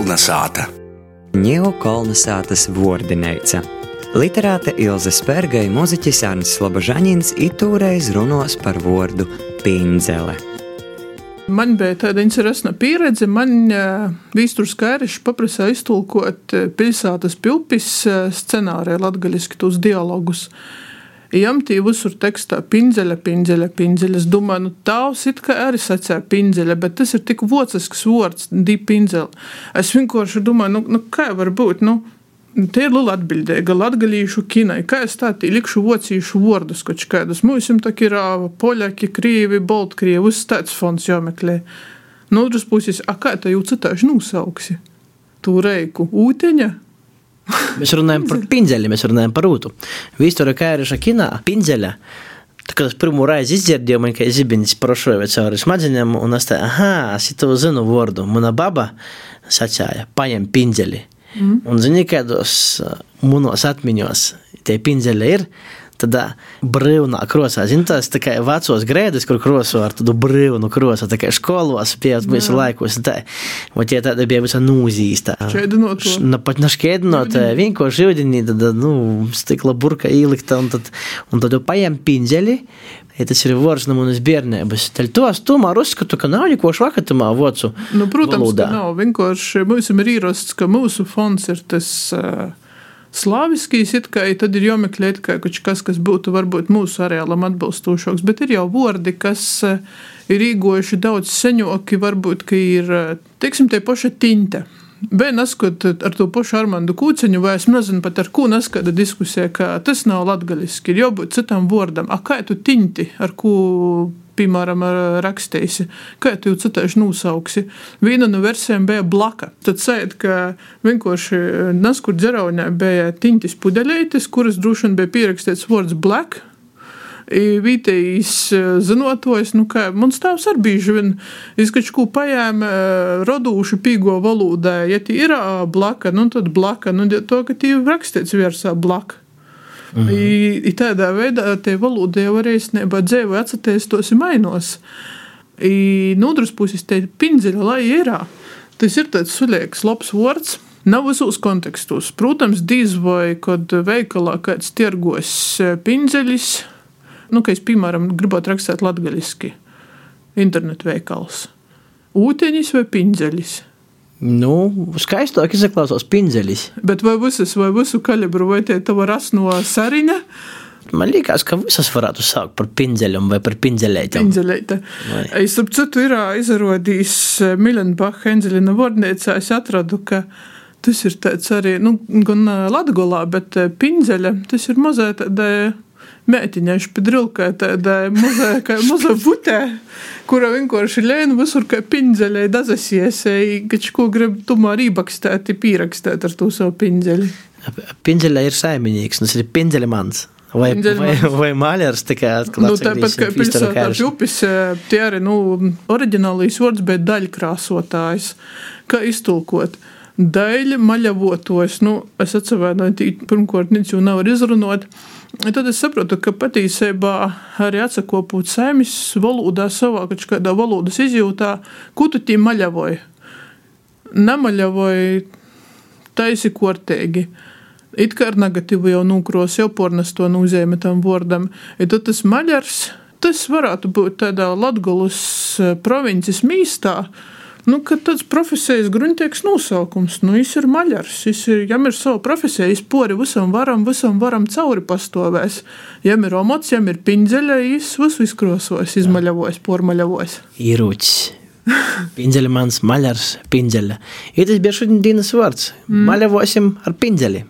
Kolnesāta. Ņeokolnesātas vordineica. Literāte Ilze Spērgai, muziķis Arnis Slobožaņins itūreiz runos par vordu pindzele. Man bija tāda interesanta pieredze. Man Vīsturs Kairišs paprasīja iztulkot pilsētas pilpis scenāriju latgaļiski tos dialogus. Jām tī visur tekstā pinzeļa, pinzeļa, pinzeļa. Es domāju, nu tavs it kā arī sacēja pinzeļa, bet tas ir tik vocisks vārds, di pinzeļa. Es vienkārši domāju, nu, nu kā var būt, nu, Te ir liela atbildība latgadījušu kinai. Kā es tādu likšu vocīšu vārdus, kaut kādus. Mums tā ir poļaki, krievi, baltkrievi, viss tāds fonds jāmeklē. No otras puses, a kā tā jau citāši nosauksi? Tu reiku ūteņa? Mēs runājam par pinzeļu, mēs runājam par ūtu. Vistura Kairiša kinā pinzeļa. Tā kā es pirmo reizi izdzirdēju, man kā zibiņš prošoja cauri smadzenēm, un es tā, aha, es to zinu vārdu. Mana baba sacīja, paņem pinzeļi. Mm. Un, zini, kādos manos atmiņos tie pinzeļi ir, tad brīvnā krosā, zini, tās tā kā vecos grēdus, kur kroso ar tādu brīvnu krosu, tā kā skolos, pēc visu laikus, tā, un tie tāda bija visa nūzīsta. Šķēdinot to. Nu, pat našķēdinot, vienkārši ūdenī, tad, nu, stikla burka īlikta, un tad, un tad paņem pinzeļi, Ja tas ir vārds no manas bērnības, tad to es tomēr uzskatu, ka nav neko švakatamā vocu. Nu, protams, valodā. ka nav. Vienkārši mums ir ierasts, ka mūsu fonds ir tas. Uh, Slāviskīs it kā tad ir jāmeklē kaut kas, kas būtu varbūt mūsu areālam atbilstošāks, bet ir jau vārdi, kas ir īgojuši daudz seņoki, varbūt, ka ir, teiksim, tie paša tinte. Bet neskot ar to pašu Armānu Kūciņu, vai es nezinu pat ar ko neskata diskusija, ka tas nav latgaļiski, ir jābūt citam vārdam. A kā tu tinti, ar ko, piemēram, rakstīsi, kā tu jau citāši nosauksi? Viena no versijām bija blaka. Tad sēd, ka vienkārši neskur dzeraunē bija tintis pudeļētis, kuras droši vien bija pierakstīts vārds black, vietējais zinotojs, nu kā mans tēvs arī bieži vien izkačku paēma rodūšu pīgo valodā, ja tie ir blaka, nu tad blaka, nu to, ka tie rakstīts viersā blaka. Mm -hmm. I, i tādā veidā tie valoda jau arī īstenībā atsatīstos un mainos. I no otras puses te pinzeļa lai ir. Tas ir tāds suļīgs, labs vārds. Nav visos kontekstos. Protams, diez vai, kad veikalā kāds tirgos pinzeļus, nu, ka es, piemēram, gribētu rakstīt latviešu internetu veikals. Ūteņis vai pinzeļis? Nu, skaistāk izklausās pinzeļis. Bet vai visas, vai visu kalibru, vai tie tava ras no sariņa? Man liekas, ka visas varētu saukt par pinzeļiem vai par pinzeļētiem. Pinzeļēta. Es ap citu ir izrādījis Milenbacha Enzelina vārnīcā, es atradu, ka tas ir tāds arī, nu, gan Latgolā, bet pinzeļa, tas ir mazā tāda mētiņai špidrilkai, tāda maza, maza butē, kura vienkārši lēna visur kā pinzeļai dazasiesēji, kač ko grib tomēr ībakstēt, pierakstēt ar to savu pinzeļi. Pinzeļai ir saimnieks, tas ir pinzeļi mans. Vai, vai, vai maļars tā kā nu, tāpat kā pilsētā pjupis, tie arī, nu, oriģinālīs vārds bija daļkrāsotājs. Kā iztulkot? Daļa maļavotos, nu, es atsevēju, pirmkārt, nic jau nav izrunot. Tad es saprotu, ka patiesībā arī atsakopot saimnes valodā, savā kādā valodas izjūtā, ko tu tī maļavoji. Nemaļavoji taisi kortēgi. It kā ar negatīvu jau nūkros, jau pornas to nozīmē tam vārdam. Ja tad tas maļars, tas varētu būt tādā Latgolus provinces mīstā, Nu, tāds profesijas gruntīgs nosaukums, nu, viņš ir maļars. Viņš ir, jam ir sava profesija, viņš pori visam varam, visam varam cauri pastovēs. Jam ir omots, jam ir piņģeļa, viņš visu izkrosos, izmaļavos, pormaļavos. Īrūķis. Pinzeļa mans maļars, pinzeļa. Ir tas šodien dienas vārds. Mm. Maļavosim ar pinzeļi.